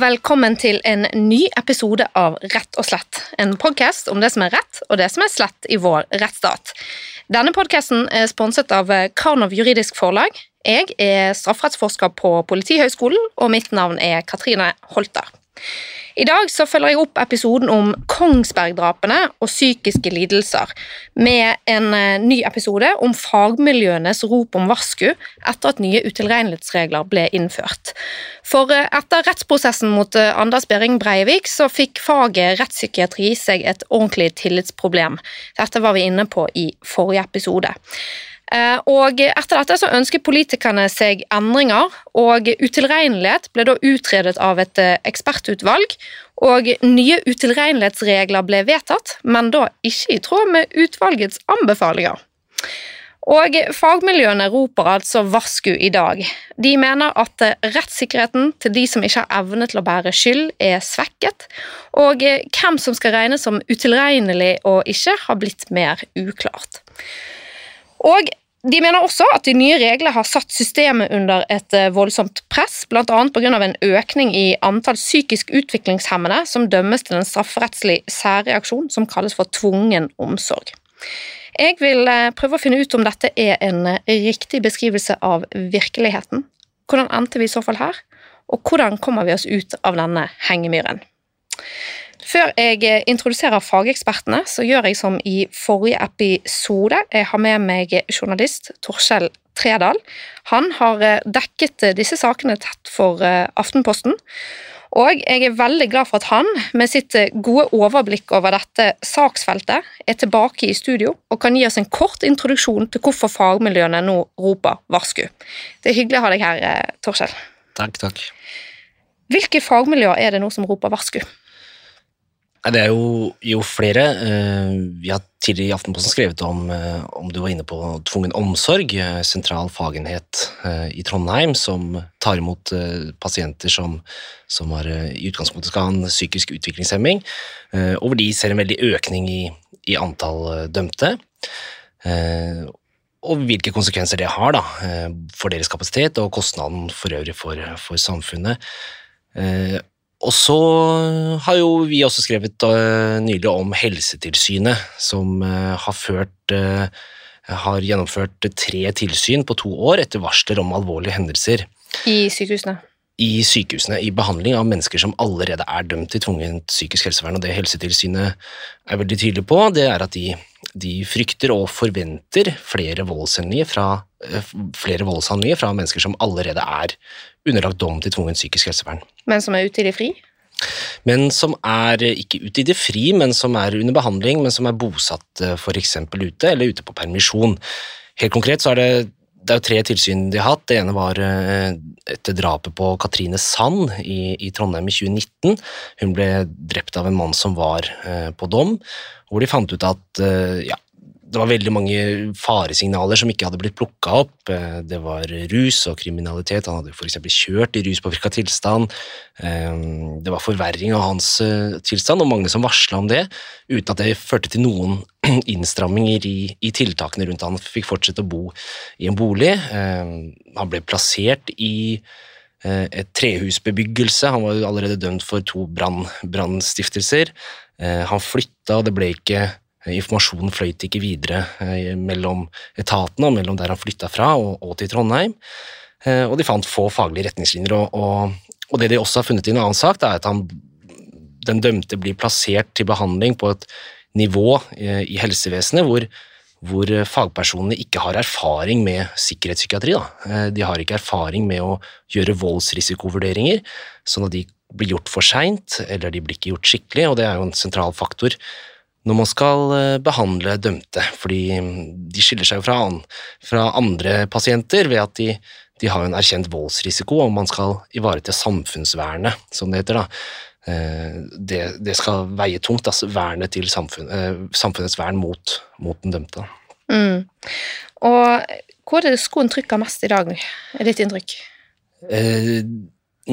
velkommen til en ny episode av Rett og slett. En podkast om det som er rett og det som er slett i vår rettsstat. Denne podkasten er sponset av Karnov juridisk forlag. Jeg er strafferettsforsker på Politihøgskolen, og mitt navn er Katrine Holter. I dag så følger jeg opp episoden om Kongsberg-drapene og psykiske lidelser, med en eh, ny episode om fagmiljøenes rop om varsku etter at nye utilregnelighetsregler ble innført. For eh, etter rettsprosessen mot eh, Anders Behring Breivik så fikk faget rettspsykiatri seg et ordentlig tillitsproblem. Dette var vi inne på i forrige episode. Eh, og etter dette så ønsket politikerne seg endringer, og utilregnelighet ble da utredet av et eh, ekspertutvalg. Og nye utilregnelighetsregler ble vedtatt, men da ikke i tråd med utvalgets anbefalinger. Og fagmiljøene roper altså varsku i dag. De mener at eh, rettssikkerheten til de som ikke har evne til å bære skyld, er svekket, og hvem som skal regnes som utilregnelig og ikke, har blitt mer uklart. Og de mener også at de nye reglene har satt systemet under et eh, voldsomt press, bl.a. pga. en økning i antall psykisk utviklingshemmede som dømmes til en strafferettslig særreaksjon som kalles for tvungen omsorg. Jeg vil eh, prøve å finne ut om dette er en riktig beskrivelse av virkeligheten. Hvordan endte vi i så fall her, og hvordan kommer vi oss ut av denne hengemyren? Før jeg eh, introduserer fagekspertene, så gjør jeg som i forrige episode. Jeg har med meg journalist Torskjell Tredal. Han har eh, dekket eh, disse sakene tett for Aftenposten. Og jeg er veldig glad for at han, med sitt gode overblikk over dette saksfeltet, er tilbake i studio og kan gi oss en kort introduksjon til hvorfor fagmiljøene nå roper varsku. Det er hyggelig å ha deg her, Torskjell. Takk, takk. Hvilke fagmiljøer er det nå som roper varsku? Det er jo, jo, flere. Eh, vi har tidligere i Aftenposten skrevet om, eh, om du var inne på tvungen omsorg, eh, sentral fagenhet i Trondheim, som tar imot pasienter som, som har, i utgangspunktet skal ha en psykisk utviklingshemming, og hvor de ser en veldig økning i, i antall dømte. Og hvilke konsekvenser det har da, for deres kapasitet og kostnaden for øvrig for, for samfunnet. Og så har jo vi også skrevet uh, nylig om Helsetilsynet, som uh, har ført uh, har gjennomført tre tilsyn på to år etter varsler om alvorlige hendelser. I sykehusene? I sykehusene, i behandling av mennesker som allerede er dømt til tvungent psykisk helsevern. Og det Helsetilsynet er veldig tydelig på, det er at de, de frykter og forventer flere voldshandlinger fra, flere voldshandlinger fra mennesker som allerede er underlagt dom til tvungent psykisk helsevern. Men som er ute i det fri? Men som er ikke ute i det fri, men som er under behandling, men som er bosatt eh, f.eks. ute, eller ute på permisjon. Helt konkret så er det, det er jo tre tilsyn de har hatt. Det ene var eh, etter drapet på Katrine Sand i, i, Trondheim i 2019. Hun ble drept av en mann som var eh, på dom, hvor de fant ut at ja, det var veldig mange faresignaler som ikke hadde blitt plukka opp. Eh, det var rus og kriminalitet. Han hadde f.eks. kjørt i ruspåvirka tilstand. Eh, det var forverring av hans eh, tilstand, og mange som varsla om det, uten at det førte til noen innstramminger i, i tiltakene rundt han fikk fortsette å bo i en bolig. Han ble plassert i et trehusbebyggelse. Han var allerede dømt for to brannstiftelser. Han flytta, og det ble ikke Informasjonen fløyt ikke videre eh, mellom etatene og mellom der han flytta fra og, til Trondheim. Eh, og de fant få faglige retningslinjer. Og, og, det de også har funnet i en annen sak, er at han, den dømte blir plassert til behandling på et nivå eh, i helsevesenet hvor, hvor fagpersonene ikke har erfaring med sikkerhetspsykiatri. Da. De har ikke erfaring med å gjøre voldsrisikovurderinger, sånn at de blir gjort for seint, eller de blir ikke gjort skikkelig, og det er jo en sentral faktor når man skal eh, behandle dømte, fordi mm, de skiller seg fra, fra andre pasienter ved at de, de, har en erkjent voldsrisiko, og man skal ivareta samfunnsvernet, som det heter. da. Eh, det, det skal veie tungt, altså vernet til samfunn, eh, samfunnets vern mot, mot den dømte. Mm. Og hvor er det skoen trykker mest i dag, er ditt inntrykk? Eh,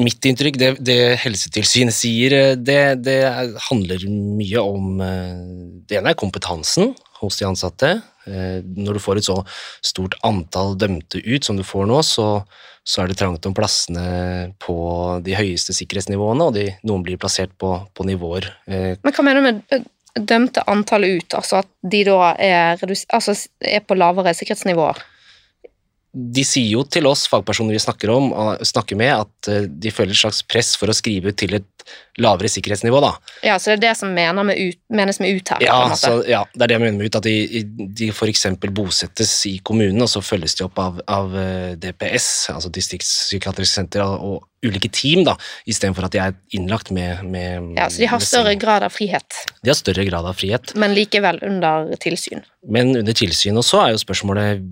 mitt inntrykk, det, det, Helsetilsynet sier, eh, det, det, handler mye om eh, Det ene er kompetansen. hos de ansatte. Eh, når du får et så stort antall dømte ut som du får nå, så, så er det trangt om plassene på de høyeste sikkerhetsnivåene, og de, noen blir plassert på, på nivåer. Men hva mener du med dømte antallet ut, altså at de da er, altså er på lavere sikkerhetsnivåer? De sier jo til oss fagpersoner vi snakker, om, snakker med, at eh, de føler et slags press for å skrive ut til et lavere sikkerhetsnivå. da. Ja, Så det er det som mener med ut, menes med ut her? Ja, så, ja, det er det jeg mener med ut. At de, de f.eks. bosettes i kommunen, og så følges de opp av, av eh, DPS, altså distriktspsykiatrisk senter, og ulike team, da, istedenfor at de er innlagt med, med Ja, Så de har større grad av frihet? De har større grad av frihet. Men likevel under tilsyn? Men under tilsyn også er jo spørsmålet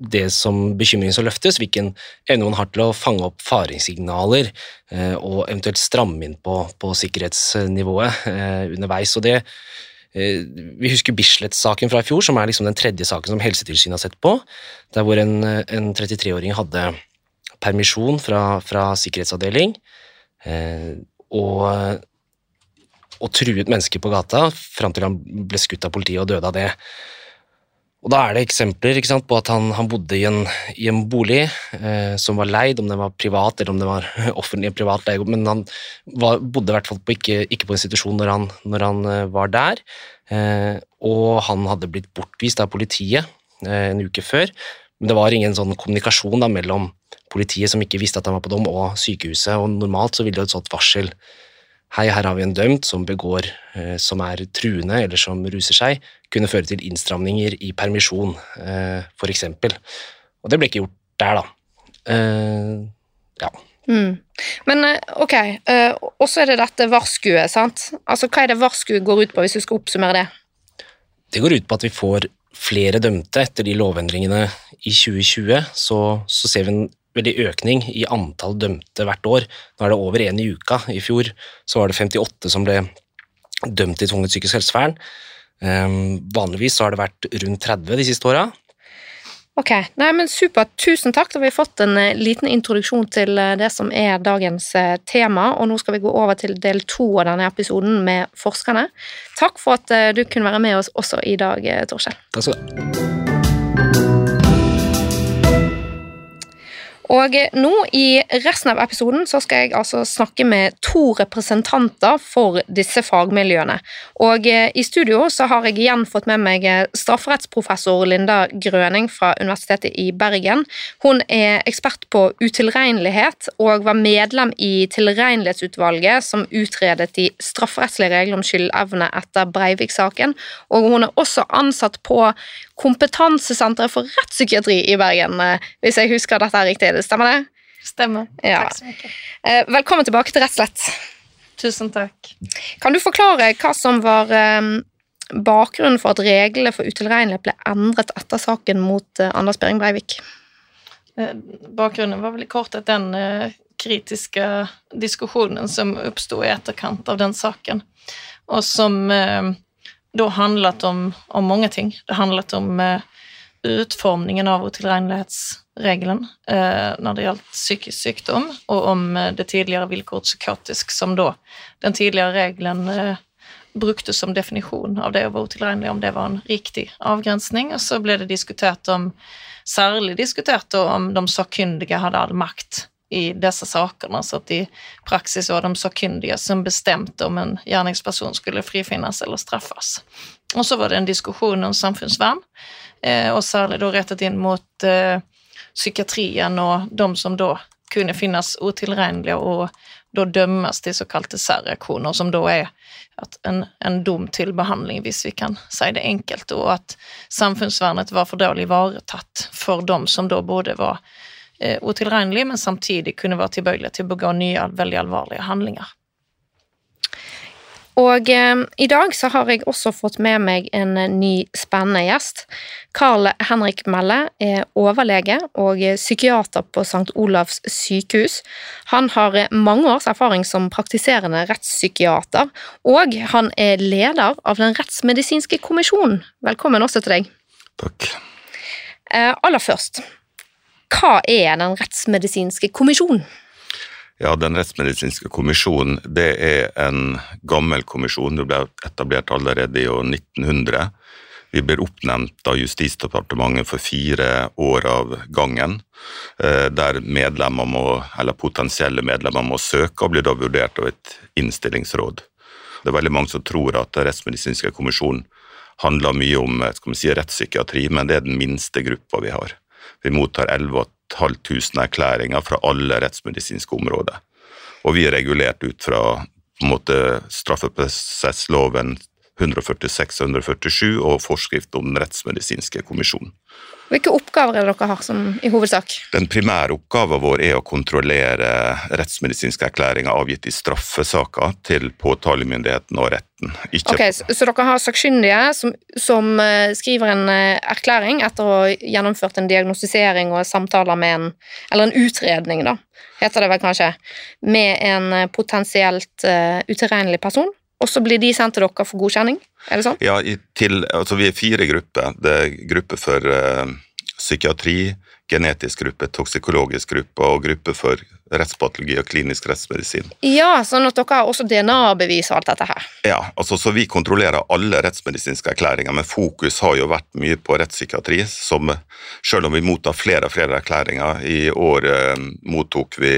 det som bekymringen som løftes, hvilken evne man har til å fange opp faringssignaler eh, og eventuelt stramme inn på, på sikkerhetsnivået eh, underveis. og det eh, vi husker Bislett-saken fra i fjor, som er liksom den tredje saken som Helsetilsynet har sett på. Der hvor en, en 33-åring hadde permisjon fra, fra sikkerhetsavdeling og, og truet mennesker på gata fram til han ble skutt av politiet og døde av det. Og Da er det eksempler sant, på at han, han bodde i en, i en bolig eh, som var leid, om den var privat eller om den var offentlig privat leie, men han var, bodde i hvert fall på ikke, ikke, på institusjon når han, når han eh, var der. Eh, og han hadde blitt bortvist av politiet eh, en uke før, men det var ingen sånn kommunikasjon da, mellom politiet, som ikke visste at han var på dom, og sykehuset. og Normalt så ville et sånt varsel Hei, her har vi en dømt som begår, eh, som er truende eller som ruser seg, kunne føre til innstramninger i permisjon, eh, f.eks. Og det ble ikke gjort der, da. Eh, ja. Mm. Men ok, og så er det dette varskuet, sant? Altså, Hva er det varskuet går ut på, hvis du skal oppsummere det? Det går ut på at vi får flere dømte etter de lovendringene i 2020. Så, så ser vi en veldig økning i antall dømte hvert år. Nå er det over én i uka. I fjor så var det 58 som ble dømt i tvunget psykisk helsevern. Um, vanligvis så har det vært rundt 30 de siste åra. Ok, Nei, men Supert. Tusen takk. Da har vi fått en uh, liten introduksjon til uh, det som er dagens uh, tema. og Nå skal vi gå over til del to av denne episoden med forskerne. Takk for at du kunne være med oss også i dag, Torskjell. Takk skal du ha. Og nå i resten av episoden så skal jeg altså snakke med to representanter for disse fagmiljøene. Og eh, i studio så har jeg igjen fått med meg eh, strafferettsprofessor Linda Grøning fra Universitetet i Bergen. Hun er ekspert på utilregnelighet og var medlem i Tilregnelighetsutvalget som utredet de strafferettslige reglene om skyldevne etter Breivik-saken, og hun er også ansatt på Kompetansesenteret for rettspsykiatri i Bergen, eh, hvis jeg husker dette er riktig. Stemmer det? Stemmer. Ja. Takk så mye. Eh, velkommen tilbake til Rettslett. Tusen takk. Kan du forklare hva som var eh, bakgrunnen for at reglene for utilregnelighet ble endret etter saken mot Anders Behring Breivik? Bakgrunnen var vel i korthet den kritiske diskusjonen som oppsto i etterkant av den saken, og som da handlet om, om många ting. Det handlet om eh, utformningen av otilregnelighetsregelen eh, når det gjaldt psykisk sykdom, og om eh, det tidligere vilkåret psykotisk, som da den tidligere regelen eh, brukte som definisjon av det å være utilregnelig, om det var en riktig avgrensning. Og så ble det diskutert om, særlig diskutert om de sakkyndige hadde all makt i dessa sakerna så att i praxis var de sakkunniga som bestemte om en gärningsperson skulle frifinnas eller straffas. Og så var det en diskusjon om samfunnsvern, eh, og særlig da rettet inn mot eh, psykiatrien og de som da kunne finnes utilregnelige og da dømmes til såkalte særreaksjoner, som da er en, en, dom til behandling, hvis vi kan si det enkelt, og at samfunnsvernet var for dårlig ivaretatt for de som da både var utilregnelig, eh, men samtidig kunne være tilbøyelig til å begå nye, veldig alvorlige handlinger. Og eh, i dag så har jeg også fått med meg en eh, ny spennende gjest. Carl Henrik Melle er overlege og psykiater på St. Olavs sykehus. Han har mange års erfaring som praktiserende rettspsykiater, og han er leder av Den rettsmedisinske kommisjonen. Velkommen også til deg. Takk. Eh, aller først, hva er Den rettsmedisinske kommisjonen? Ja, Den rettsmedisinske kommisjonen det er en gammel kommisjon. Det ble etablert allerede i år 1900. Vi blir oppnevnt av Justisdepartementet for fire år av gangen, eh, der medlemmer må, eller potensielle medlemmer må søke og blir da vurdert av et innstillingsråd. Det er veldig mange som tror at Rettsmedisinske kommisjonen handler mye om eh, skal vi si, rettspsykiatri, men det er den minste gruppa vi har. Vi mottar 11 500 erklæringer fra alle rettsmedisinske områder. Og vi er regulert ut fra på en måte, straffeprosessloven 146 og 147 og forskrift om rettsmedisinske kommisjonen. Hvilke oppgaver er det dere har som, i hovedsak? Den primære oppgaven vår er å kontrollere rettsmedisinske erklæringer avgitt i straffesaker til påtalemyndigheten og retten. Ikke ok, så, så, dere har sakkyndige som, som, eh, skriver en eh, erklæring etter å ha gjennomført en diagnostisering og samtaler med en Eller en utredning, da, heter det vel kanskje, med en eh, potensielt uh, utilregnelig person? Og så blir de sendt til dere for godkjenning? Er det sånn? Ja, til, altså vi er fire grupper. Det er gruppe for uh, psykiatri, genetisk gruppe, toksikologisk gruppe og gruppe for rettspatologi og klinisk rettsmedisin. Ja, sånn at dere har også DNA-bevis og alt dette her? Ja, altså så vi kontrollerer alle rettsmedisinske erklæringer, men fokus har jo vært mye på rettspsykiatri, som selv om vi mottar flere og flere erklæringer, i år uh, mottok vi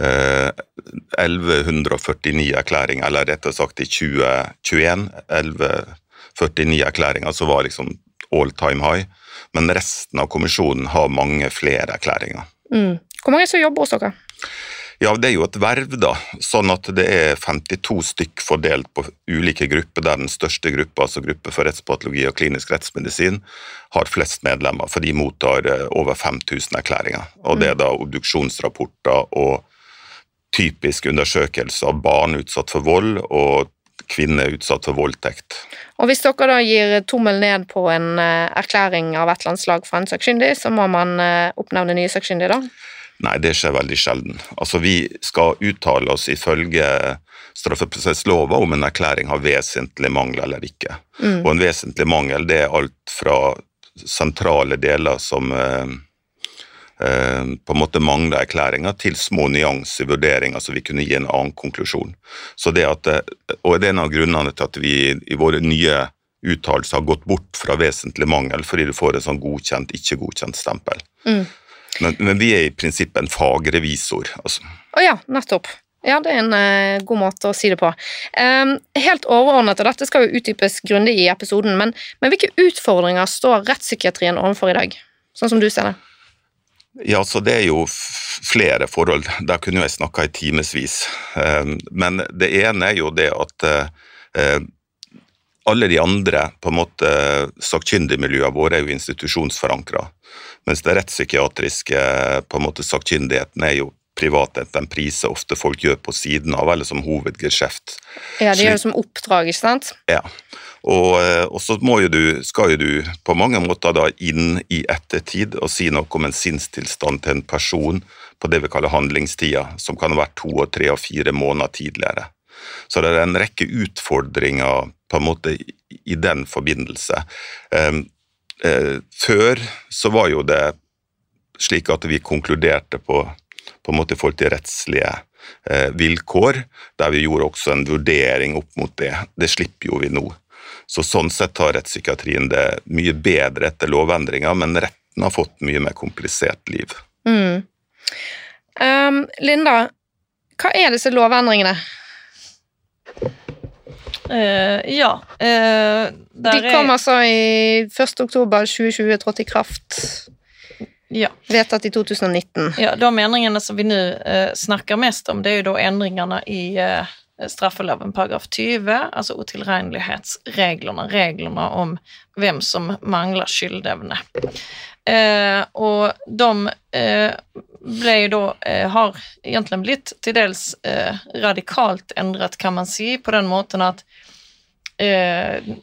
1149 eh, erklæringer, eller rettere sagt i 2021 1149 erklæringer, som var liksom all time high. Men resten av kommisjonen har mange flere erklæringer. Mm. Hvor mange som jobber hos dere? Ja, Det er jo et verv, da. Sånn at det er 52 stykk fordelt på ulike grupper, der den største gruppa, altså gruppe for rettspatologi og klinisk rettsmedisin, har flest medlemmer, for de mottar eh, over 5000 erklæringer. Og Det er da obduksjonsrapporter og typisk undersøkelse av barn utsatt for vold og kvinner utsatt for voldtekt. Og Hvis dere da gir tommel ned på en uh, erklæring av et landslag fra en sakkyndig, så må man uh, oppnevne nye sakkyndige da? Nei, det skjer veldig sjelden. Altså, Vi skal uttale oss ifølge straffeprosesslova om en erklæring har vesentlig mangel eller ikke. Mm. Og en vesentlig mangel det er alt fra sentrale deler som Eh, på en måte mangla erklæringa til små nyanser i vurderinga, så vi kunne gi en annen konklusjon. Så det at, eh, og det er en av grunnene til at vi i våre nye uttalelser har gått bort fra vesentlig mangel, fordi du får en sånn godkjent, ikke godkjent-stempel. Mm. Men, men, vi er i prinsippet en fagrevisor. altså. Å ja, nettopp. Ja, det er en eh, god måte å si det på. Um, helt overordnet, og dette skal jo utdypes grundig i episoden, men, men hvilke utfordringer står rettspsykiatrien overfor i dag, sånn som du ser det? Ja, så Det er jo flere forhold. Der kunne jeg snakka i timevis. Ehm, men det ene er jo det at eh, alle de andre på en måte sakkyndigmiljøene våre er jo institusjonsforankra. Mens det rettspsykiatriske på en måte sakkyndigheten er jo privat den priser ofte folk gjør på siden av, eller som hovedgeskjeft. Ja, de gjør det som oppdrag, ikke sant? Ja. Og, eh, og så du, skal jo du på mange måter da inn i ettertid og si noe om en sinnstilstand til en person på det vi kaller handlingstida, som kan ha vært to og tre og fire måneder tidligere. Så det er en rekke utfordringer på en måte i den forbindelse. Ehm, eh, før så var jo det slik at vi konkluderte på på en måte i forhold til rettslige eh, vilkår, der vi gjorde også en vurdering opp mot det. Det slipper jo vi nå. Så Sånn sett har rettspsykiatrien det mye bedre etter lovendringa, men retten har fått mye mer komplisert liv. Mm. Um, Linda, hva er disse lovendringene? Uh, ja uh, De kom er... altså i 1. oktober 2020, trådte i kraft Ja. Vedtatt i 2019. Ja, De endringene som vi nå eh, snakker mest om, det er jo da endringene i eh, straffeloven paragraf 20, altså utilregnelighetsreglene, reglene om hvem som mangler skyldevne. Eh, og de eh, ble da eh, har egentlig blitt til dels eh, radikalt endret, kan man si, på den måten at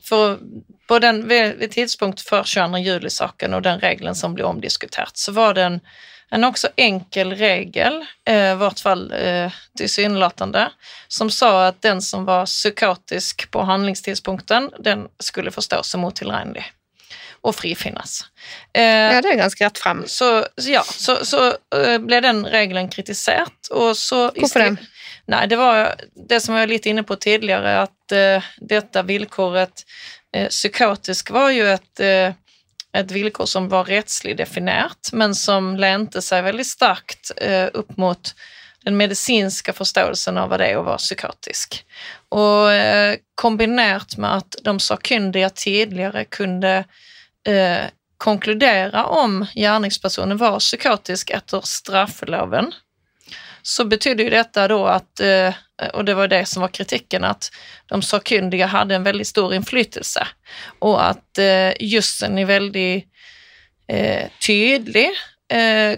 for på den, ved, ved tidspunkt før 22. juli-saken og den regelen som ble omdiskutert, så var det en, en nokså enkel regel, eh, i hvert fall eh, tilsynelatende, som sa at den som var psykotisk på handlingstidspunkten, den skulle forstås som utilregnelig og frifinnes. Eh, ja, det er ganske rett frem. Så, ja, så, så eh, ble den regelen kritisert, og så Hvorfor det? Nei, det var det som jeg var litt inne på tidligere, at uh, dette villkoret, eh, psykotisk var ju ett, eh, ett villkor som var rättsligt definierat men som länte sig väldigt starkt eh, upp mot den medicinska förståelsen av vad det är att vara psykotisk. Och eh, kombinerat med att de sakkunniga tidigare kunde eh, konkludera om gärningspersonen var psykotisk efter straffeloven så betydde ju detta då att, eh, och det var det som var kritiken, att de sakkunniga hade en väldigt stor inflytelse och att eh, jussen är väldigt eh, tydlig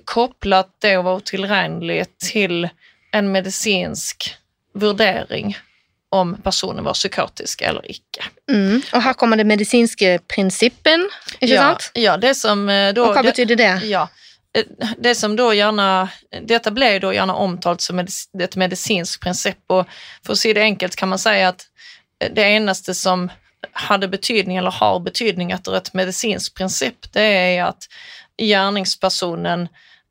kopplat det att vara otillräknelig till en medicinsk vurdering om personen var psykotisk eller ikke. Mm. Og her kommer det medisinske prinsippen, ikke ja, sant? Ja, det som da... Og hva betydde det? Ja, det som da gjerne Dette ble jo da gjerne omtalt som et medisinsk prinsipp, og for å si det enkelt kan man si at det eneste som hadde betydning eller har betydning etter et medisinsk prinsipp, det er at gjerningspersonen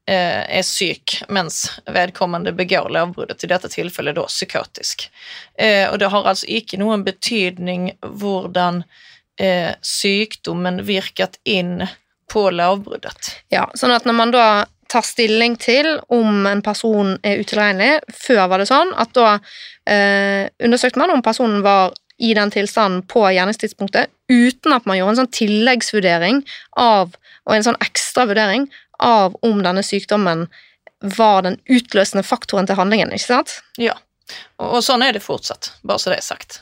eh, syk mens vedkommende begår lovbruddet, i dette tilfellet da psykotisk. Eh, och det har altså ikke noen betydning hvordan eh, sykdommen virkat in på lovbruddet. Ja, sånn at når man da tar stilling til om en person er utilregnelig Før var det sånn at da eh, undersøkte man om personen var i den tilstanden på gjerningstidspunktet, uten at man gjorde en sånn tilleggsvurdering av, og en sånn ekstra vurdering av om denne sykdommen var den utløsende faktoren til handlingen. ikke sant? Ja, og, sånn er det fortsatt, bare så det er sagt.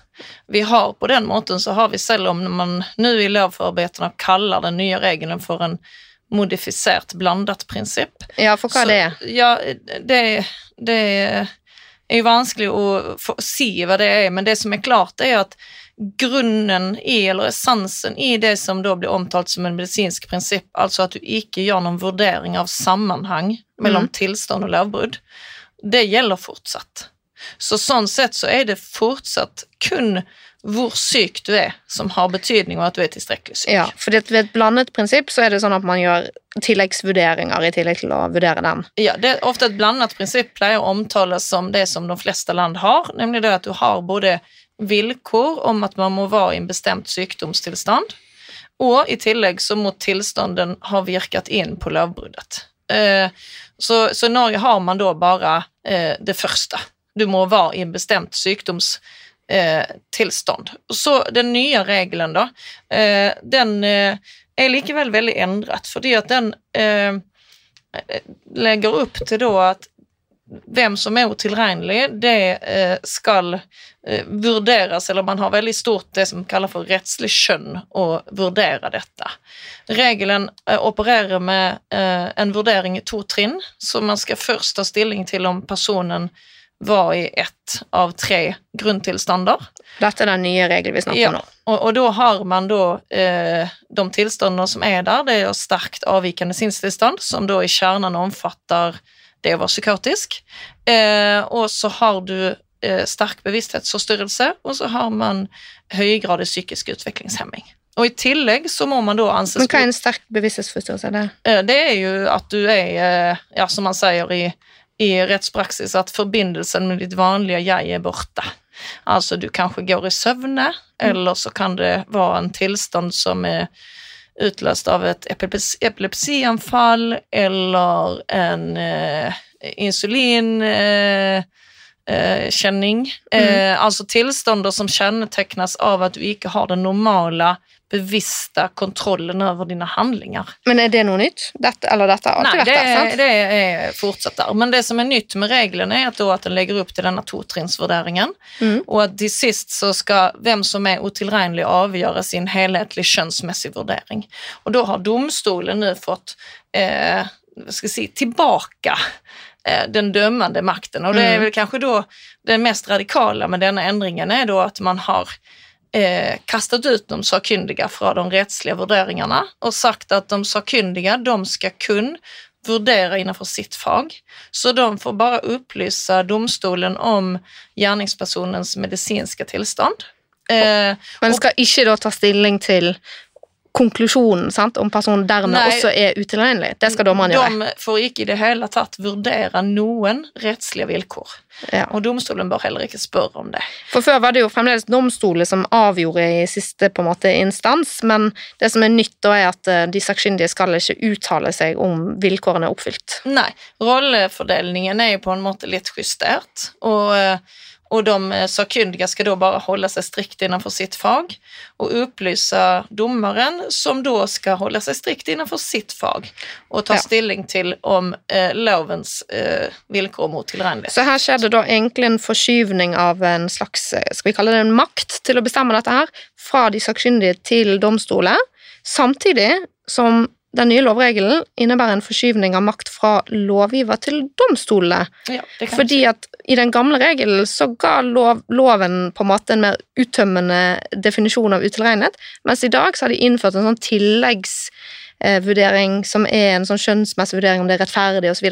Vi har på den måten så har vi, selv om man nu i lovförarbetena kallar den nya regeln for en modifisert blandat princip. Ja, for hva så, det? Ja, det, det er jo vanskelig å si hva det er, men det som er klart, er at grunnen i, eller essensen i det som da blir omtalt som en medisinsk prinsipp, altså at du ikke gjør noen vurdering av sammenheng mellom mm. tilstand og lovbrudd, det gjelder fortsatt. Så sånn sett så er det fortsatt kun hvor syk du er, som har betydning, og at du er tilstrekkelig syk. Ja, for ved et blandet prinsipp så er det sånn at man gjør tilleggsvurderinger i tillegg til å vurdere den. Ja, det er ofte et blandet prinsipp pleier å omtales som det som de fleste land har, nemlig det at du har både vilkår om at man må være i en bestemt sykdomstilstand, og i tillegg så må tilstanden ha virket inn på lovbruddet. Eh, så, så i Norge har man da bare eh, det første. Du må være i en bestemt sykdomstilstand. Eh, så den nye regelen, da, eh, den eh, er likevel veldig endret, fordi at den eh, legger opp til da at hvem som er utilregnelig, det skal vurderes, eller man har veldig stort det som kalles for rettslig skjønn å vurdere dette. Regelen opererer med en vurdering i to trinn, så man skal først ta stilling til om personen var i ett av tre grunntilstander. Dette er den nye regelen vi snakker om nå. Ja, og, og, da har man da eh, de tilstandene som er der, det er sterkt avvikende sinnstilstand, som da i kjernen omfatter det å være psykotisk. Eh, og så har du eh, sterk bevissthetsforstyrrelse, og så har man høygradig psykisk utviklingshemming. Og i tillegg så må man da anses Men hva er en sterk bevissthetsforstyrrelse? Det? Eh, det er jo at du er, eh, ja, som man sier i i rettspraksis at forbindelsen med ditt vanlige jeg er borte. Altså du kanskje går i søvne, mm. eller så kan det være en tilstand som er utløst av et epilepsianfall eller en eh, insulin... Eh, mm. eh, alltså tillstånd som kännetecknas av att du inte har den normala bevisste kontrollen over dine handlinger. Men er det noe nytt? Dette, eller dette har Nei, vært der, sant? det er fortsatt der. Men det som er nytt med reglene, er at, at den legger opp til denne totrinnsvurderingen, mm. og at til sist så skal hvem som er utilregnelig, avgjøre sin helhetlig skjønnsmessig vurdering. Og da har domstolen nå fått eh, si, tilbake eh, den dømmende makten. Og det er mm. vel kanskje da det mest radikale med denne endringen er da at man har eh, kastat ut de sakkyndige fra de rettslige vurderingene og sagt at de sakkyndige de skal kun vurdere innenfor sitt fag, så de får bare opplyse domstolen om gjerningspersonens medisinske tilstand. Eh, Men skal ikke da ta stilling til konklusjonen sant, om personen dermed Nei. også er utilregnelig. Det skal dommeren gjøre. De får ikke i det hele tatt vurdere noen rettslige vilkår. Ja. Og domstolen bør heller ikke spørre om det. For Før var det jo fremdeles domstoler som avgjorde i siste på en måte instans, men det som er nytt da er at eh, de sakkyndige skal ikke uttale seg om vilkårene er oppfylt. Nei, rollefordelingen er jo på en måte litt justert, og, og de eh, sakkyndige skal da bare holde seg strikt innenfor sitt fag, og opplyse dommeren, som da skal holde seg strikt innenfor sitt fag, og ta Ja. stilling til om eh, lovens eh, vilkår mot tilregnelighet. Så her skjedde da egentlig en forskyvning av en slags, eh, skal vi kalle det en makt, til å bestemme dette her, fra de sakkyndige til domstoler, samtidig som den nye lovregelen innebærer en forskyvning av makt fra lovgiver til domstolene. Ja, Fordi at i den gamle regelen så ga lov, loven på en måte en mer uttømmende definisjon av utilregnet, mens i dag så har de innført en sånn tilleggsvurdering som er en sånn skjønnsmessig vurdering om det er rettferdig osv.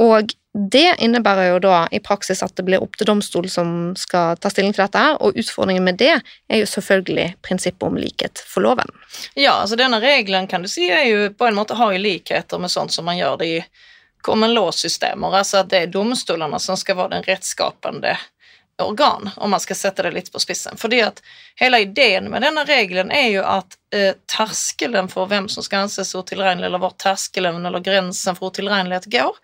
Og det innebærer jo da i praksis at det blir opp til domstolen som skal ta stilling til dette, og utfordringen med det er jo selvfølgelig prinsippet om likhet for loven. Ja, altså denne regelen kan du si er jo på en måte har jo likheter med sånt som man gjør det i common law-systemer, altså at det er domstolene som skal være den rettsskapende organ, om man skal sette det litt på spissen. Fordi at hele ideen med denne regelen er jo at eh, terskelen for hvem som skal anses utilregnelig, eller hvor terskelen eller grensen for utilregnelighet går,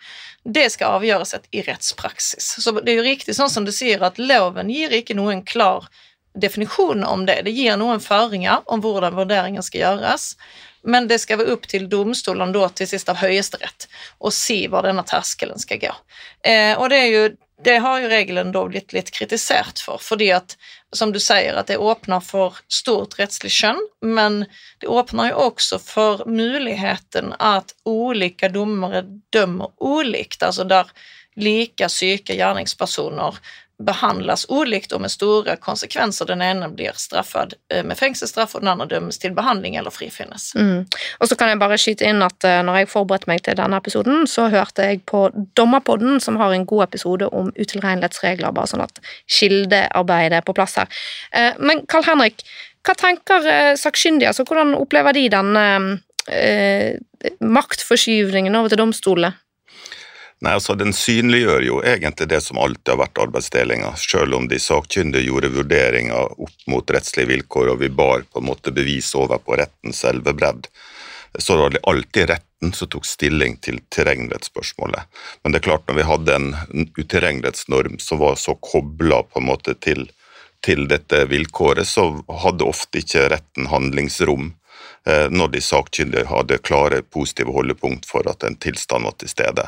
det skal avgjøres i rettspraksis. Så det er jo riktig sånn som du sier, at loven gir ikke noen klar definisjon om det. Det gir noen føringer om hvordan vurderingen skal gjøres, men det skal være opp til domstolen da til sist av Høyesterett å si hvor denne terskelen skal gå. Eh, og det, er jo, det har jo regelen da blitt litt kritisert for, fordi at, som du sier, at det åpner for stort rettslig skjønn, men det åpner jo også for muligheten at ulike dommere dømmer ulikt, altså der like syke gjerningspersoner behandles ulikt og med store konsekvenser. Den ene blir straffet eh, med fengselsstraff, og den andre dømmes til behandling eller frifinnes. Mm. Og så kan jeg bare skyte inn at eh, når jeg forberedte meg til denne episoden, så hørte jeg på Dommerpodden, som har en god episode om utilregnelighetsregler, bare sånn at kildearbeidet er på plass her. Eh, Men Karl Henrik, hva tenker sakkyndige? Altså, hvordan opplever de den eh, maktforskyvningen over til domstolene? Nei, altså Den synliggjør jo egentlig det som alltid har vært arbeidsdelinga, selv om de sakkyndige gjorde vurderinger opp mot rettslige vilkår og vi bar på en måte bevis over på rettens selve bredd. Så det alltid retten som tok stilling til terrengrettsspørsmålet. Men det er klart, når vi hadde en utilregnelighetsnorm som var så kobla på en måte til, til dette vilkåret, så hadde ofte ikke retten handlingsrom når de sakkyndige hadde klare positive holdepunkt for at en tilstand var til stede.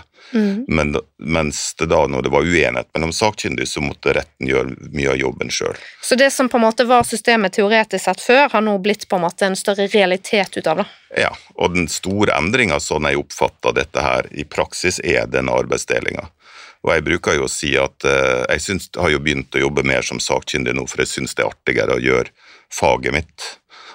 Men, mens det da, når det var uenighet mellom sakkyndige, så måtte retten gjøre mye av jobben sjøl. Så det som på en måte var systemet teoretisk sett før, har nå blitt på en måte en større realitet ut av det? Ja, og den store endringa, sånn jeg oppfatter dette her i praksis, er denne arbeidsdelinga. Og jeg bruker jo å si at eh, jeg syns, har jo begynt å jobbe mer som sakkyndig nå, for jeg syns det er artigere å gjøre faget mitt.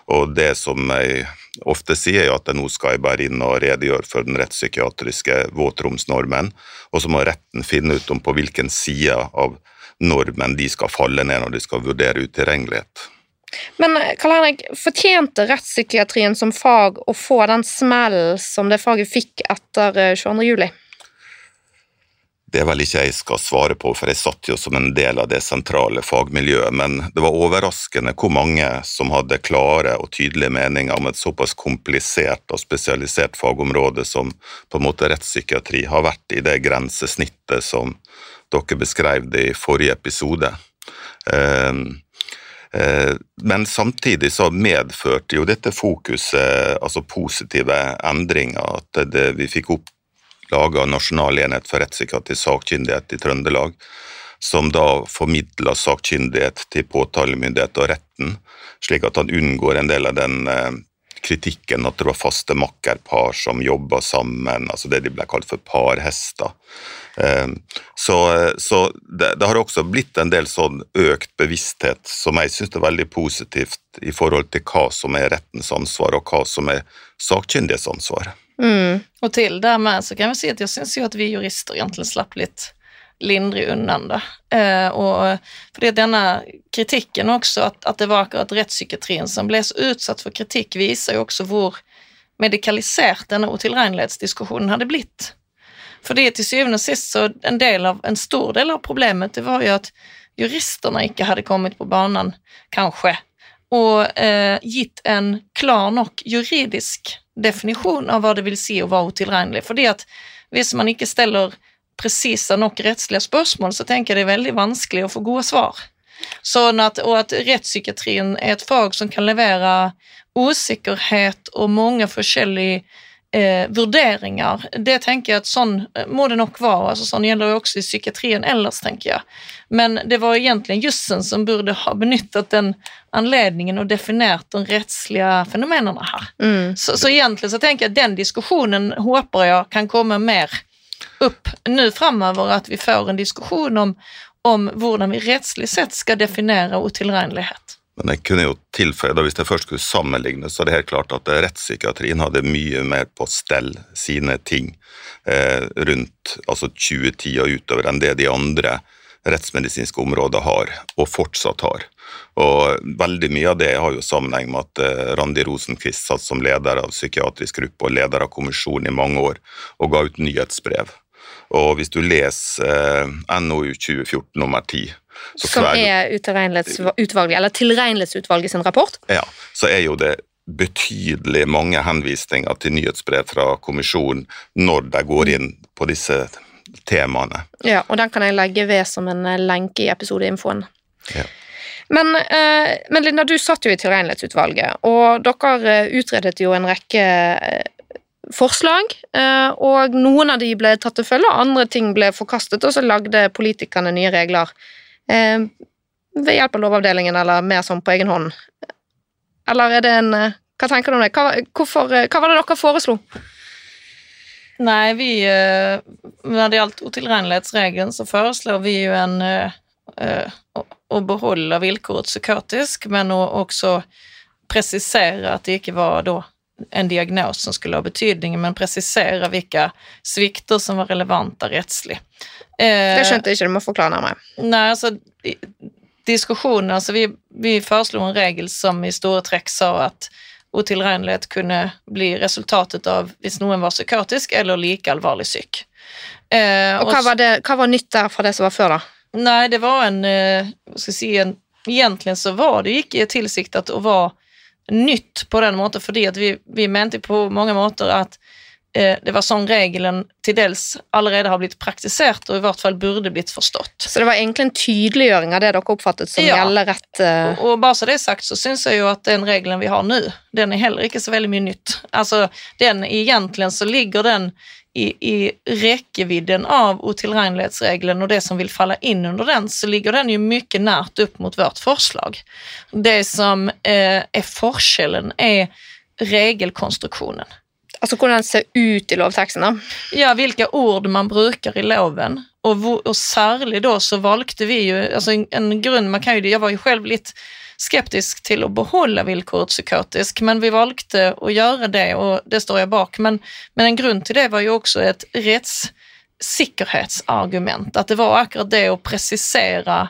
Og det som jeg ofte sier, er at nå skal jeg bare inn og redegjøre for den rettspsykiatriske våtromsnormen, og så må retten finne ut om på hvilken side av normen de skal falle ned når de skal vurdere utilregnelighet. Men Karl Henrik, fortjente rettspsykiatrien som fag å få den smellen som det faget fikk etter eh, 22. juli? Det er vel ikke jeg skal svare på, for jeg satt jo som en del av det sentrale fagmiljøet, men det var overraskende hvor mange som hadde klare og tydelige meninger om et såpass komplisert og spesialisert fagområde som på en måte rettspsykiatri har vært i det grensesnittet som dere beskrev det i forrige episode. Eh, eh, Men samtidig så medførte jo dette fokuset altså positive endringer, at det, vi fikk opp laga Nasjonal enhet for rettssikkerhet i sakkyndighet i Trøndelag, som da formidler sakkyndighet til påtalemyndighet og retten, slik at han unngår en del av den eh, kritikken at det var faste makkerpar som jobba sammen, altså det de ble kalt for parhester. Eh, Så, så det, det har også blitt en del sånn økt bevissthet som jeg syns er veldig positivt i forhold til hva som er rettens ansvar, og hva som er sakkyndiges ansvar. Mm. Og til det med så kan vi si at jeg syns jo at vi jurister egentlig slapp litt lindrig undan det. Eh, fordi denne kritikken også, at, at det var akkurat rettspsykiatrien som ble så utsatt for kritikk, viser jo også hvor medikalisert denne utilregnelighetsdiskusjonen hadde blitt. Fordi til syvende og sist så en, del av, en stor del av problemet det var jo at juristene ikke hadde kommet på banen, kanskje, og eh, gitt en klar nok juridisk definisjon av hva det vil si å være utilregnelig. Fordi at hvis man ikke stiller presise nok rettslige spørsmål, så tenker jeg det er veldig vanskelig å få gode svar. Sånn at, og at rettspsykiatrien er et fag som kan levere usikkerhet og mange forskjellige eh, vurderinger. Det tenker jeg at sånn eh, må det nok være. altså Sånn gjelder jo også i psykiatrien ellers, tenker jeg. Men det var egentlig jussen som burde ha benyttet den anledningen og definert de rettslige fenomenene her. Mm. Så, så egentlig så tenker jeg at den diskusjonen håper jeg kan komme mer opp nå framover, at vi får en diskusjon om, om hvordan vi rettslig sett skal definere utilregnelighet. Men jeg kunne jo tilføye, da hvis jeg først skulle sammenligne, så er det helt klart at rettspsykiatrien hadde mye mer på stell sine ting eh, rundt altså 2010 og utover enn det de andre rettsmedisinske områder har, og fortsatt har. Og veldig mye av det har jo sammenheng med at eh, Randi Rosenquist satt som leder av psykiatrisk gruppe og leder av kommisjonen i mange år og ga ut nyhetsbrev. Og hvis du leser eh, NOU 2014 nummer 10 så Som er utvalget, eller tilregnelighetsutvalget sin rapport. ja, så er jo det betydelig mange henvisninger til nyhetsbrev fra kommisjonen når de går inn på disse temaene. Ja, og den kan jeg legge ved som en eh, lenke i episodeinfoen. Ja. Men, eh, men Linda, du satt jo i tilregnelighetsutvalget, og dere utredet jo en rekke forslag, eh, og noen av de ble tatt til følge, og andre ting ble forkastet, og så lagde politikerne nye regler eh, ved hjelp av Lovavdelingen, eller mer sånn på egen hånd. Eller er det en eh, Hva tenker du om det? Hva, hvorfor, hva var det dere foreslo? Nei, vi Når det gjaldt utilregnelighetsregelen, så foreslår vi jo en å, beholde vilkåret psykotisk, men også presisere at det ikke var da en diagnos som skulle ha betydning, men presisere hvilke svikter som var relevante rettslig. Eh, Det skjønte ikke, du må forklare nærmere. Nei, altså diskusjonen, altså vi, vi foreslo en regel som i store trekk sa at utilregnelighet kunne bli resultatet av hvis noen var psykotisk eller like alvorlig syk. Eh, Og hva var, det, hva var nytt der fra det som var før, da? Nei, det var en, eh, si, en Egentlig så var det ikke tilsiktet å være nytt på den måten, fordi vi, vi mente på mange måter at eh, det var sånn regelen til dels allerede har blitt praktisert, og i hvert fall burde blitt forstått. Så det var egentlig en tydeliggjøring av det dere oppfattet som Ja. gjelder rett eh, Og, og bare så det er sagt, så syns jeg jo at den regelen vi har nå, den er heller ikke så veldig mye nytt. Altså, den egentlig så ligger den i, i rekkevidden av utilregnelighetsregelen og det som vil falle inn under den, så ligger den jo mye nært opp mot vårt forslag. Det som eh, er forskjellen, er regelkonstruksjonen. Altså hvordan den ser ut i lovteksten, da. Ja, hvilke ord man bruker i loven. Og, hvor, og særlig da så valgte vi jo altså en, en grunn man kan jo, Jeg var jo selv litt skeptisk til å beholde vilkåret psykotisk, men vi valgte å gjøre det, og det står jeg bak. Men, men en grunn til det var jo også et rettssikkerhetsargument. At det var akkurat det å presisere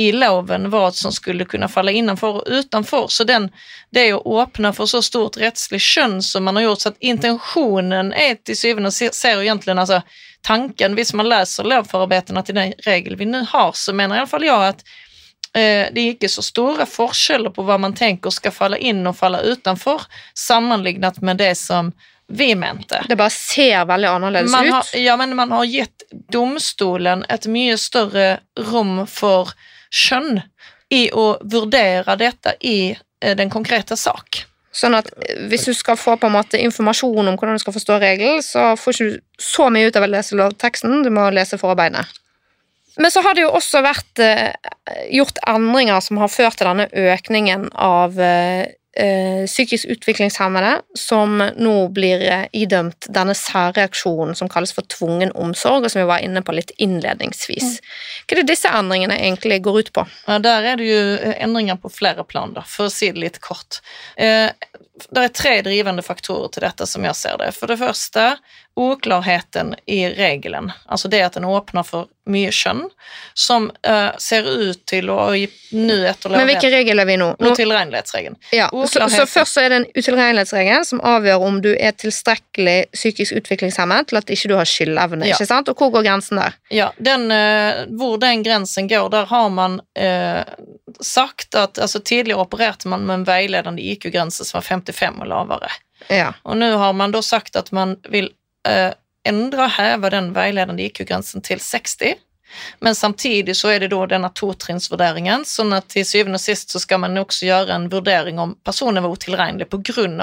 i loven hva som skulle kunne falle innenfor og utenfor. Så den, det å åpne for så stort rettslig skjønn som man har gjort, så at intensjonen er til syvende og ser egentlig altså tanken Hvis man leser lovforarbeidene til den regel vi nå har, så mener iallfall jeg at eh, det er ikke så store forskjeller på hva man tenker skal falle inn og falle utenfor, sammenlignet med det som vi mente. Det bare ser veldig annerledes Man ut. har, ja, men man har gitt domstolen et mye større rom for skjønn i å vurdere dette i eh, den konkrete sak. Sånn at eh, hvis du skal få på en måte informasjon om hvordan du skal forstå regelen, så får ikke du så mye ut av å lese lovteksten, du må lese forarbeidene. Men så har det jo også vært eh, gjort endringer som har ført til denne økningen av eh, eh, psykisk utviklingshemmede som nå blir idømt denne særreaksjonen som kalles for tvungen omsorg, og som vi var inne på litt innledningsvis. Hva er det disse endringene egentlig går ut på? Ja, der er det jo endringer på flere plan, da, for å si det litt kort. Eh, det er tre drivende faktorer til dette, som jeg ser det. For det første, uklarheten i regelen. Altså det at den åpner for mye kjønn, som uh, ser ut til å gi nå Men hvilken regel er vi nå? nå utilregnelighetsregelen. ja, så, så først så er det en utilregnelighetsregel som avgjør om du er tilstrekkelig psykisk utviklingshemmet til at ikke du har skyldevne. Ja. ikke sant? Og hvor går grensen der? Ja, den, uh, hvor den grensen går, der har man uh, sagt at altså Tidligere opererte man med en veiledende IQ-grense som var 55 og lavere. Ja. Og nå har man da sagt at man vil eh, endre og heve den veiledende IQ-grensen til 60. Men samtidig så er det da denne totrinnsvurderingen, sånn at til syvende og sist så skal man også gjøre en vurdering om personen var utilregnelig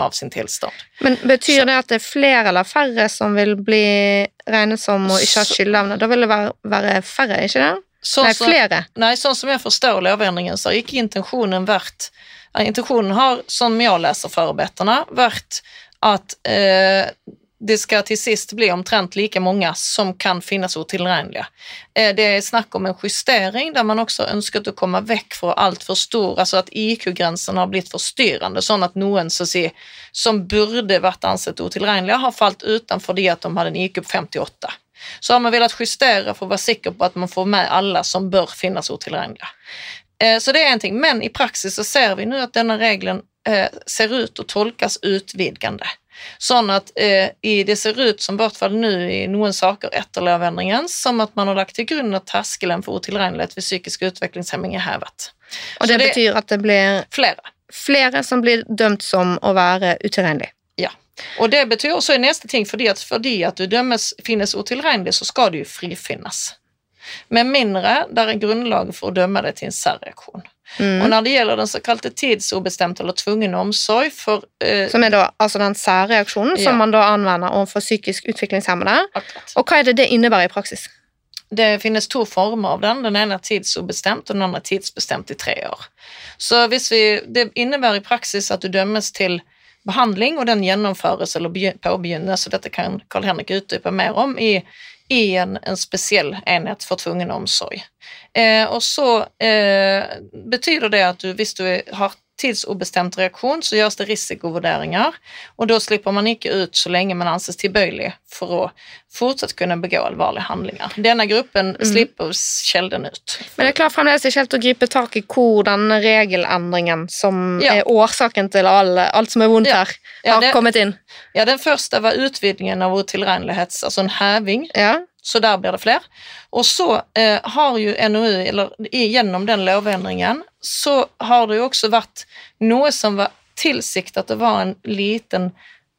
av sin tilstand. Men betyr det at det er flere eller færre som vil bli regnet som å ikke ha Så- skyldevne? Da vil det være, være færre, ikke det? Sånn Nei, som- flere. Nei, sånn som jeg forstår lovendringen, så har ikke intensjonen vært ja, Intensjonen har, som jeg leser forarbeidene, vært at eh, det skal til sist bli omtrent like mange som kan finnes utilregnelige. Eh, det er snakk om en justering der man også ønsket å komme vekk fra altfor stor Altså at IQ-grensen har blitt forstyrrende, sånn at noen så si, som burde vært ansett utilregnelige, har falt utenfor fordi at de hadde en IQ på 58 så har man villet justere for å være sikker på at man får med alle som bør finnes utilregnelige. Eh, Så det er en ting, men i praksis så ser vi nå at denne regelen ser ut å tolkes utvidgende. Sånn at eh, i, det ser ut som, i hvert fall nå i noen saker etter lovendringen, som at man har lagt til grunn at terskelen for utilregnelighet ved psykisk utviklingshemming er hevet. Og det, det, betyr at det blir Flere. flere som blir dømt som å være utilregnelig. Og det betyr også i neste ting, fordi at, fordi at du dømmes, finnes utilregnelig, så skal du jo frifinnes. Med mindre det er grunnlag for å dømme deg til en særreaksjon. Og Mm. når det gjelder den såkalte tidsubestemte eller tvungen omsorg for uh, Som er da altså den særreaksjonen Ja. som man da anvender overfor psykisk utviklingshemmede. akkurat. Og hva er det det innebærer i praksis? Det finnes to former av den. Den ene er tidsubestemt, og den andre er tidsbestemt i tre år. Så hvis vi, Det innebærer i praksis at du dømmes til behandling, og den gjennomføres eller påbegynnes, og dette kan Karl Henrik utdype mer om, i en, en spesiell enhet for tvungen omsorg. Eh, og så eh, betyr det at du, hvis du har tidsubestemt reaksjon, så gjøres det risikovurderinger, og da slipper man ikke ut så lenge man anses tilbøyelig for å fortsatt kunne begå alvorlige handlinger. Denne gruppen slipper sjelden ut. Men det er klart fremdeles ikke helt å gripe tak i hvor denne regelendringen som Ja. er årsaken til all, alt som er vondt Ja. her, Ja, har det- kommet inn. Ja, den første var utvidningen av utilregnelighets, altså en heving, Ja. Så der blir det flere. Og så eh, har jo NOU, eller gjennom den lovendringen, så har det jo også vært noe som var tilsiktet at det var en liten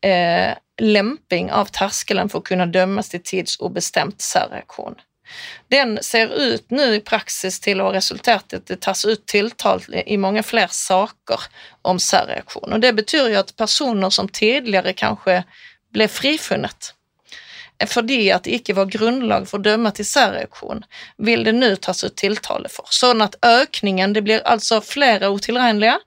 eh, lemping av terskelen for å kunne dømmes til tidsobestemt særreaksjon. Den ser ut nå i praksis til å ha resultert i at det tas ut tiltale i mange flere saker om særreaksjon. Og det betyr jo at personer som tidligere kanskje ble frifunnet fordi at det ikke var grunnlag for å dømme til særreaksjon, vil det nå tas ut tiltale for. Sånn at økningen Det blir altså flere utilregnelige,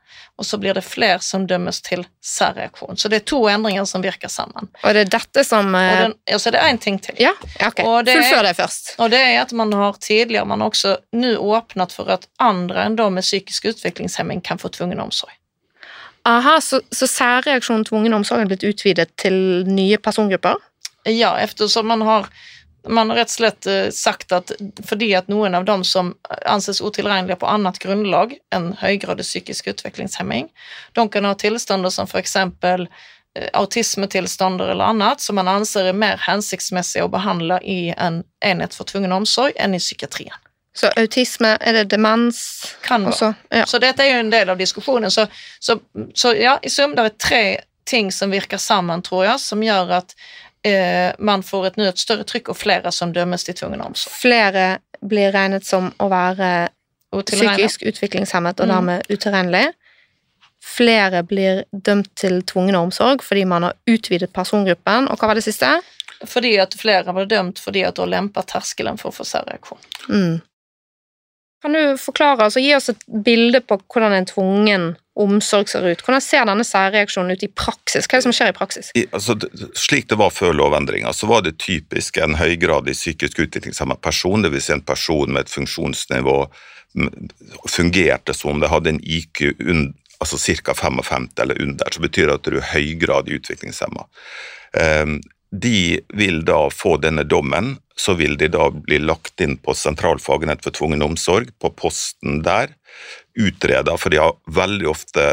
og så blir det flere som dømmes til særreaksjon. Så det er to endringer som virker sammen. Og det er dette som Og eh, den, ja, så det er én ting til. Ja, ok. Det Fullfør det først. Og det er at man har tidligere man har også nå åpnet for at andre enn de med psykisk utviklingshemming kan få tvungen omsorg. Aha, så, så særreaksjonen tvungen omsorg er blitt utvidet til nye persongrupper? Ja, eftersom man har man har rett og slett eh, sagt at fordi at noen av dem som anses utilregnelige på annet grunnlag enn høygradig psykisk utviklingshemming, de kan ha tilstander som eksempel eh, autismetilstander eller annet som man anser er mer hensiktsmessig å behandle i en enhet for tvungen omsorg enn i psykiatrien. Så autisme, er det demens Kan være. også? Ja. Så dette er jo en del av diskusjonen. Så, så, så ja, i sum det er tre ting som virker sammen, tror jeg, som gjør at man får et, et større trykk og flere som dømmes til tvungen omsorg. Flere blir regnet som å være psykisk utviklingshemmet og Mm. dermed utilregnelig. Flere blir dømt til tvungen omsorg fordi man har utvidet persongruppen. Og hva var det siste? Fordi at flere ble dømt fordi at å lempe terskelen for å få særreaksjon. Mm. Kan du forklare, altså gi oss et bilde på hvordan en tvungen omsorg ser ut? Hvordan ser denne særreaksjonen ut i praksis? Hva er det som skjer i praksis? I, altså, slik det var før lovendringa, så var det typisk en høygradig psykisk utviklingshemmet person, dvs. Si en person med et funksjonsnivå fungerte som om det hadde en IQ un, altså ca. 55 eller under, så betyr det at du er høygradig utviklingshemma. Um, de vil da få denne dommen så vil de da bli lagt inn på sentralfagenett for tvungen omsorg, på posten der. Utreda, for de har veldig ofte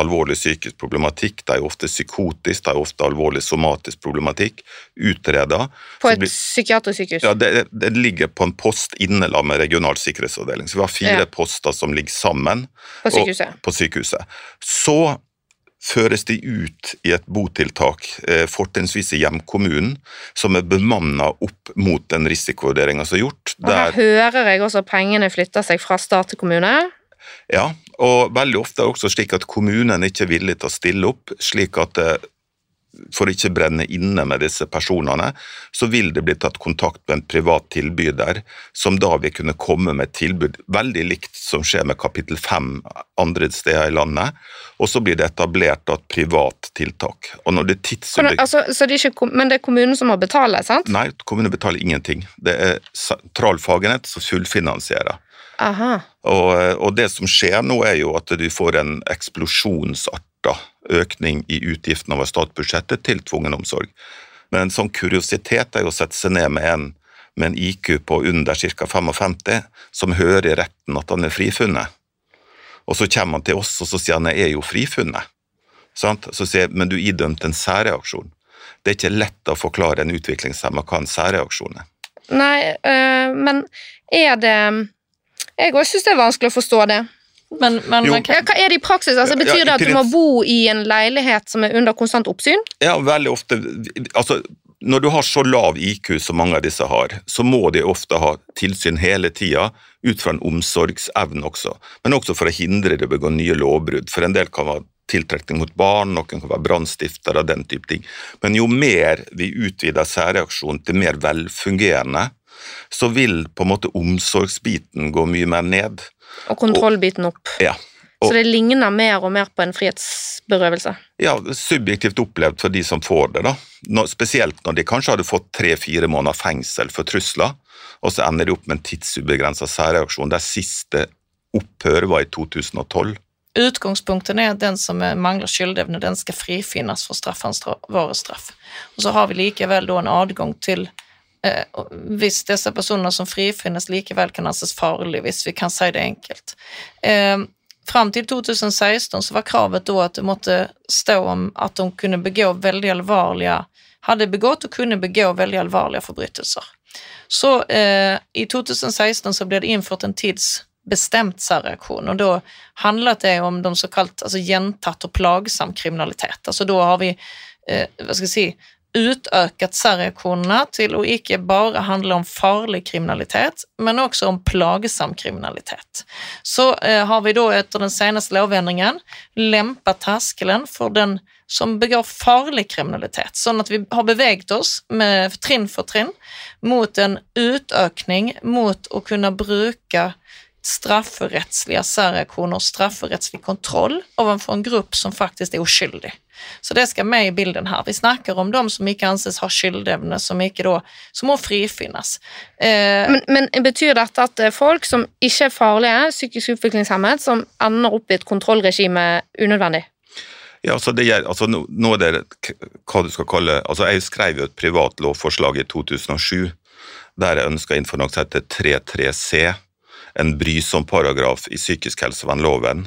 alvorlig psykisk problematikk. De er ofte psykotisk, de har ofte alvorlig somatisk problematikk. Utreda. På et blir- psykiatrisk sykehus. ja, det, det ligger på en post inne med regional sikkerhetsavdeling. Så vi har fire Ja. poster som ligger sammen På sykehuset. Og, på sykehuset. Så føres de ut i et botiltak, eh, fortrinnsvis i hjemkommunen, som er bemanna opp mot den risikovurderinga som er gjort. Og her hører jeg også at pengene flytter seg fra stat til kommune. Ja, og veldig ofte er det også slik at kommunen ikke er villig til å stille opp, slik at eh, å ikke brenne inne med disse personene, så vil det bli tatt kontakt med en privat tilbyder, som da vil kunne komme med et tilbud veldig likt som skjer med kapittel 5 andre steder i landet, og så blir det etablert et privat tiltak. Og når det tidsobjekt... altså, så det ikke, men det er kommunen som må betale, sant? Nei, kommunen betaler ingenting. Det er sentralfagenett som fullfinansierer. Aha. Og, og det som skjer nå, er jo at du får en eksplosjonsarta økning i utgiftene over statsbudsjettet til tvungen omsorg. Men en sånn kuriositet er jo å sette seg ned med en, med en IQ på under ca. 55, som hører i retten at han er frifunnet. Og så kommer han til oss og så sier han jeg er jo frifunnet. Sant? Så sier jeg men du er idømt en særreaksjon. Det er ikke lett å forklare en utviklingshemma hva en særreaksjon er. Nei, øh, men er det Jeg òg syns det er vanskelig å forstå det. Men, men Jo. man Ja, kan, hva er det i praksis? Altså, Ja, betyr i det at du må bo i en leilighet som er under konstant oppsyn? Ja, veldig ofte Altså, når du har så lav IQ som mange av disse har, så må de ofte ha tilsyn hele tida, ut fra en omsorgsevne også, men også for å hindre det å begå nye lovbrudd. For en del kan være tiltrekning mot barn, noen kan være brannstiftere og den type ting. Men jo mer vi utvider særreaksjonen til mer velfungerende, så vil på en måte omsorgsbiten gå mye mer ned. Og kontrollbiten opp. Ja. Og- Så det ligner mer og mer på en frihetsberøvelse. Ja, subjektivt opplevd for de som får det, da. Når, spesielt når de kanskje hadde fått tre-fire måneder fengsel for trusler, og så ender de opp med en tidsubegrensa særreaksjon der siste opphør var i 2012. utgangspunkten er at den som mangler skyldevne, den skal frifinnes for straffansvaret Og så har vi likevel da en adgang til hvis disse personene som frifinnes likevel kan anses farlige, hvis vi kan si det enkelt. Eh, fram til 2016 så var kravet da at det måtte stå om at de kunne begå veldig alvorlige hadde begått og kunne begå veldig alvorlige forbrytelser. Så eh, i 2016 så ble det innført en tidsbestemt særreaksjon, og da handlet det om de såkalt altså gjentatt og plagsom kriminalitet. Altså da har vi eh, hva skal jeg si, utøket særreaksjonene til å ikke bare handle om farlig kriminalitet, men også om plagsom kriminalitet. Så eh, har vi da etter den seneste lovendringen lempet terskelen for den som begår farlig kriminalitet, sånn at vi har beveget oss med trinn for trinn mot en utøkning mot å kunne bruke strafferettslige særreaksjoner og strafferettslig kontroll overfor en gruppe som faktisk er uskyldig. Så det skal med i bilden her. Vi snakker om de som ikke anses ha skyldevne, som ikke da, som må frifinnes. Eh, Men, men betyr dette at det folk som ikke er farlige, psykisk utviklingshemmet, som ender opp i et kontrollregime unødvendig? Ja, altså det gjør, altså nå, nå er det hva du skal kalle altså Jeg skrev jo et privat lovforslag i 2007 der jeg ønska å innføre noe som heter 33c, en brysom paragraf i psykisk helsevernloven,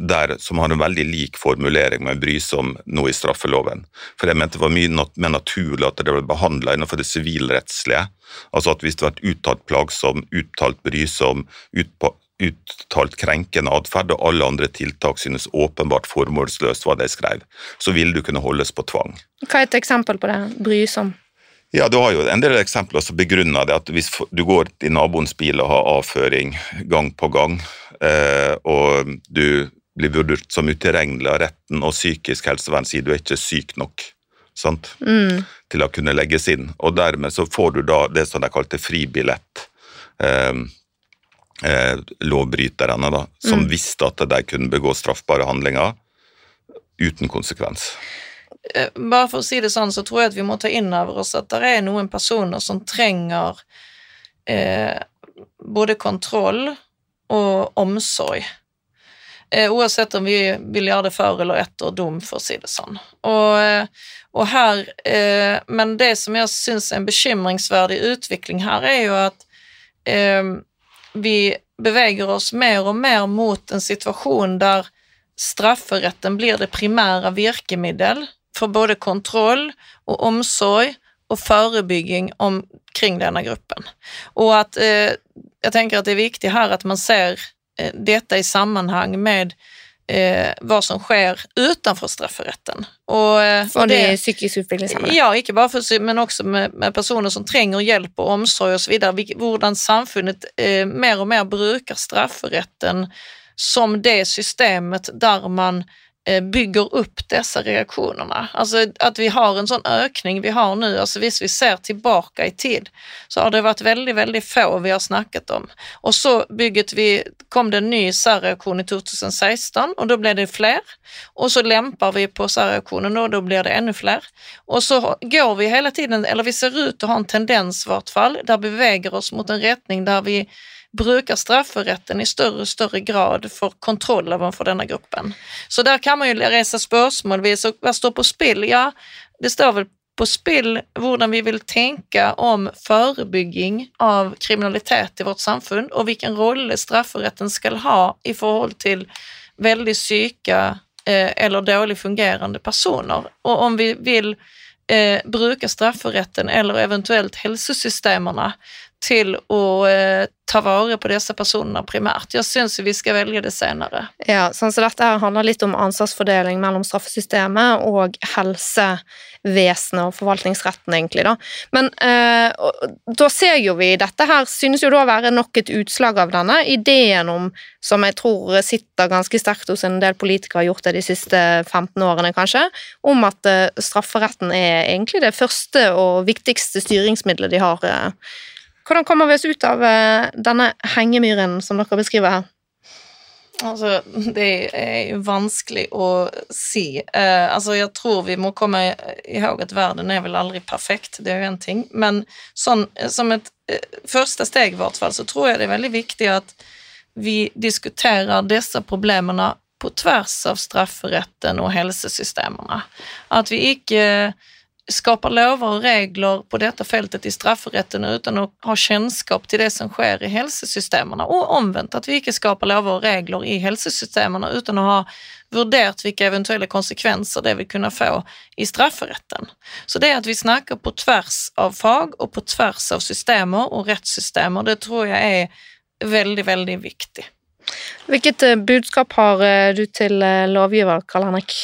der, som har en veldig lik formulering med brysom nå i straffeloven. For jeg mente det var mye nat mer naturlig at det ble behandla innenfor det sivilrettslige. Altså at hvis det var uttalt plagsom, uttalt brysom, utpå uttalt krenkende atferd, og alle andre tiltak synes åpenbart formålsløst, hva de skrev, så vil du kunne holdes på tvang. Hva er et eksempel på det? Brysom. Ja, du har jo en del eksempler som begrunner det, at hvis du går i naboens bil og har avføring gang på gang, eh, og du blir vurdert som utilregnelig av retten, og psykisk helsevern sier du er ikke syk nok sant, Mm. til å kunne legges inn, og dermed så får du da det som de kalte fribillett. Eh, eh, lovbryterne, da, som Mm. visste at de kunne begå straffbare handlinger uten konsekvens. Eh, bare for å si det sånn, så tror jeg at vi må ta inn over oss at det er noen personer som trenger eh, både kontroll og omsorg. Eh, oavsett om vi vil gjøre det før eller etter dom, for å si det sånn. Og, eh, og her, eh, men det som jeg syns er en bekymringsverdig utvikling her, er jo at eh, vi beveger oss mer og mer mot en situasjon der strafferetten blir det primære virkemiddel for både kontroll og omsorg og forebygging omkring denne gruppen. Og at eh, jeg tenker at det er viktig her at man ser eh, dette i sammenheng med eh, hva som skjer utenfor strafferetten. Og, eh, For det- de psykisk utviklingshemmede. ja, ikke bare for, men også med, med personer som trenger hjelp og omsorg osv. Hvordan samfunnet eh, mer og mer bruker strafferetten som det systemet der man bygger upp disse reaktionerna. Alltså at vi har en sånn økning vi har nu, alltså Hvis vi ser tilbake i tid, så har det vært veldig väldigt få vi har snakket om. Och så bygget vi, kom det en ny särreaktion i 2016, og da ble det flere. Og så lämpar vi på särreaktionen og da blir det enda flere. Og så går vi hele tiden, eller vi ser ut att ha en tendens, i vart fall, der vi beveger oss mot en rättning der vi bruker strafferetten i større og større grad for kontroll overfor denne gruppen. Så der kan man jo reise spørsmål hvis hva står på spill? Ja, det står vel på spill hvordan vi vil tenke om forebygging av kriminalitet i vårt samfunn, og hvilken rolle strafferetten skal ha i forhold til veldig syke eh, eller dårlig fungerende personer. Og om vi vil eh, bruke strafferetten eller eventuelt helsesystemene til å eh, ta vare på disse personene primært. Jeg syns vi skal velge det senere. Ja, sånn så dette her handler litt om ansvarsfordeling mellom straffesystemet og helsevesenet og forvaltningsretten, egentlig, da. Men eh, da ser jo vi Dette her synes jo da å være nok et utslag av denne ideen om, som jeg tror sitter ganske sterkt hos en del politikere, har gjort det de siste 15 årene, kanskje, om at eh, strafferetten er egentlig det første og viktigste styringsmiddelet de har. eh. Hvordan kommer vi oss ut av eh, denne hengemyren som dere beskriver her? Altså, det er jo vanskelig å si. Eh, altså, jeg tror vi må komme ihåg at verden er vel aldri perfekt, det er jo en ting, men sånn, som et eh, første steg i hvert fall, så tror jeg det er veldig viktig at vi diskuterer disse problemene på tvers av strafferetten og helsesystemene. At vi ikke skaper lover og regler på dette fältet i strafferetten uten å ha kjennskap til det som skjer i helsesystemene, og omvänt at vi ikke skapar lover og regler i helsesystemene uten å ha vurdert hvilke eventuelle konsekvenser det vill kunne få i strafferetten. Så det at vi snakker på tvärs av fag og på tvärs av systemer og rettssystemer, det tror jeg er veldig, veldig viktig. Hvilket eh, budskap har eh, du til eh, lovgiver, Karl Henrik?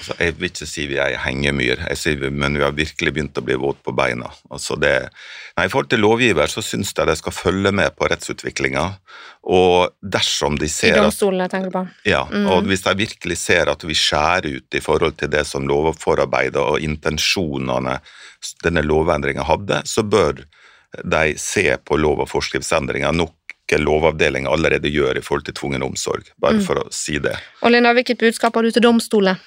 Altså, jeg vil ikke si vi er i hengemyr, vi- men vi har virkelig begynt å bli våte på beina. Altså det, nei, I forhold til lovgiver så syns jeg de skal følge med på rettsutviklinga. Og dersom de I ser at domstolene, tenker du på? ja, Mm. og hvis de virkelig ser at vi skjærer ut i forhold til det som lovforarbeidet og intensjonene denne lovendringa hadde, så bør de se på lov- og forskriftsendringer, noe Lovavdelinga allerede gjør i forhold til tvungen omsorg, bare Mm. for å si det. Og Lena, hvilket budskap har du til domstolene?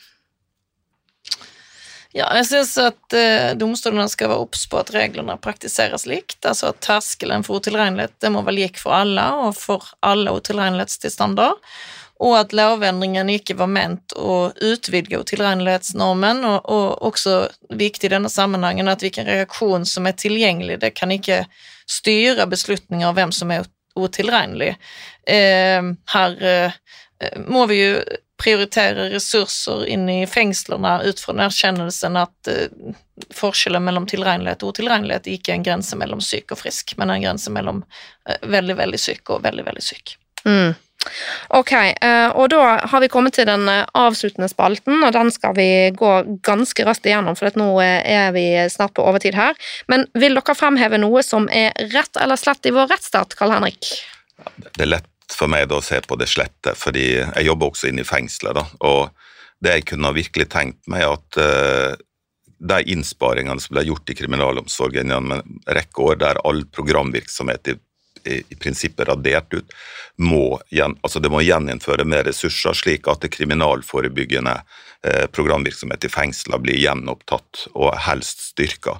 Ja, jeg syns at eh, domstolene skal være obs på at reglene praktiseres likt. Altså at terskelen for utilregnelighet det må være lik for alle, og for alle utilregnelighetstilstander. Og at lovendringen ikke var ment å utvide utilregnelighetsnormen, og, og også viktig i denne sammenhengen at hvilken reaksjon som er tilgjengelig, det kan ikke styre beslutninger av hvem som er utilregnelig. Eh, her eh, må vi jo prioritere ressurser inn i fengslene ut fra den erkjennelsen at eh, forskjellen mellom tilregnelighet og utilregnelighet ikke er en grense mellom syk og frisk, men en grense mellom eh, veldig, veldig syk og veldig, veldig syk. Mm. Ok, eh, og da har vi kommet til den eh, avsluttende spalten, og den skal vi gå ganske raskt igjennom, for nå eh, er vi snart på overtid her. Men vil dere fremheve noe som er rett eller slett i vår rettsstat, Karl Henrik? det er lett for meg da å se på det slette, fordi jeg jobber også inne i fengselet. da, og det jeg kunne virkelig tenkt meg, at uh, de innsparingene som ble gjort i kriminalomsorgen gjennom en rekke år, der all programvirksomhet i, i, prinsippet radert ut, må, altså det må gjeninnføre mer ressurser, slik at det kriminalforebyggende eh, programvirksomhet i fengsler blir gjenopptatt og helst styrka.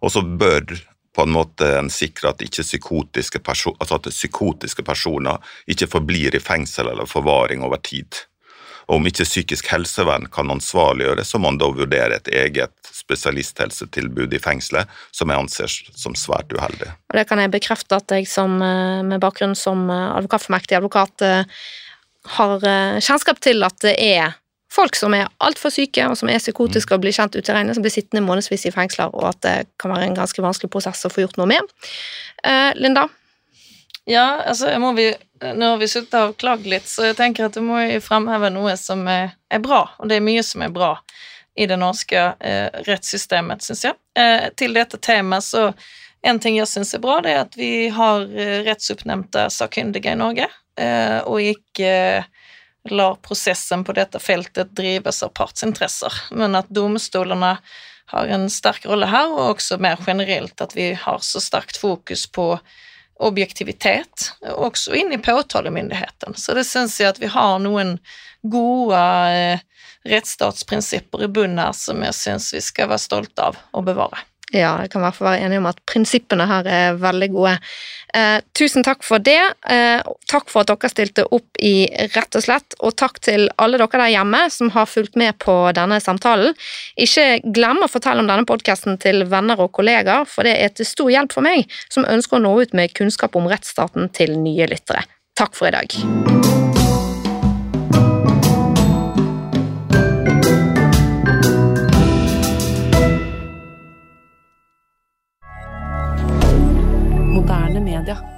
Og så bør på en måte en sikre at psykotiske, perso altså at psykotiske personer ikke forblir i fengsel eller forvaring over tid. Og om ikke psykisk helsevern kan ansvarliggjøre, så må man da vurdere et eget spesialisthelsetilbud i fengselet, som jeg anser som svært uheldig. Og det kan jeg bekrefte at jeg som, eh, med bakgrunn som eh, advokatformektig advokat eh, har kjennskap til at det er folk som er altfor syke og som er psykotiske og blir kjent utilregnede, som blir sittende månedsvis i fengsler, og at det kan være en ganske vanskelig prosess å få gjort noe med. Linda? Ja, altså vi, Nå har vi sittet og klagd litt, så jeg tenker at du må fremheve noe som er, er bra, og det er mye som er bra i det norske eh, rettssystemet, syns jeg. Eh, til dette temaet så En ting jeg syns er bra, det er at vi har eh, rettsoppnevnte sakkyndige i Norge, eh, og ikke lar prosessen på dette feltet drives av partsinteresser, men at domstolene har en sterk rolle her, og også mer generelt at vi har så sterkt fokus på objektivitet, også inn i påtalemyndigheten. Så det syns jeg at vi har noen gode eh, rettsstatsprinsipper i bunnen her som jeg syns vi skal være stolte av å bevare. Ja, jeg kan i hvert fall være enig om at prinsippene her er veldig gode. Eh, tusen takk for det. Eh, takk for at dere stilte opp i Rett og slett, og takk til alle dere der hjemme som har fulgt med på denne samtalen. Ikke glem å fortelle om denne podkasten til venner og kollegaer, for det er til stor hjelp for meg som ønsker å nå ut med kunnskap om rettsstaten til nye lyttere. Takk for i dag. hebdomadaire.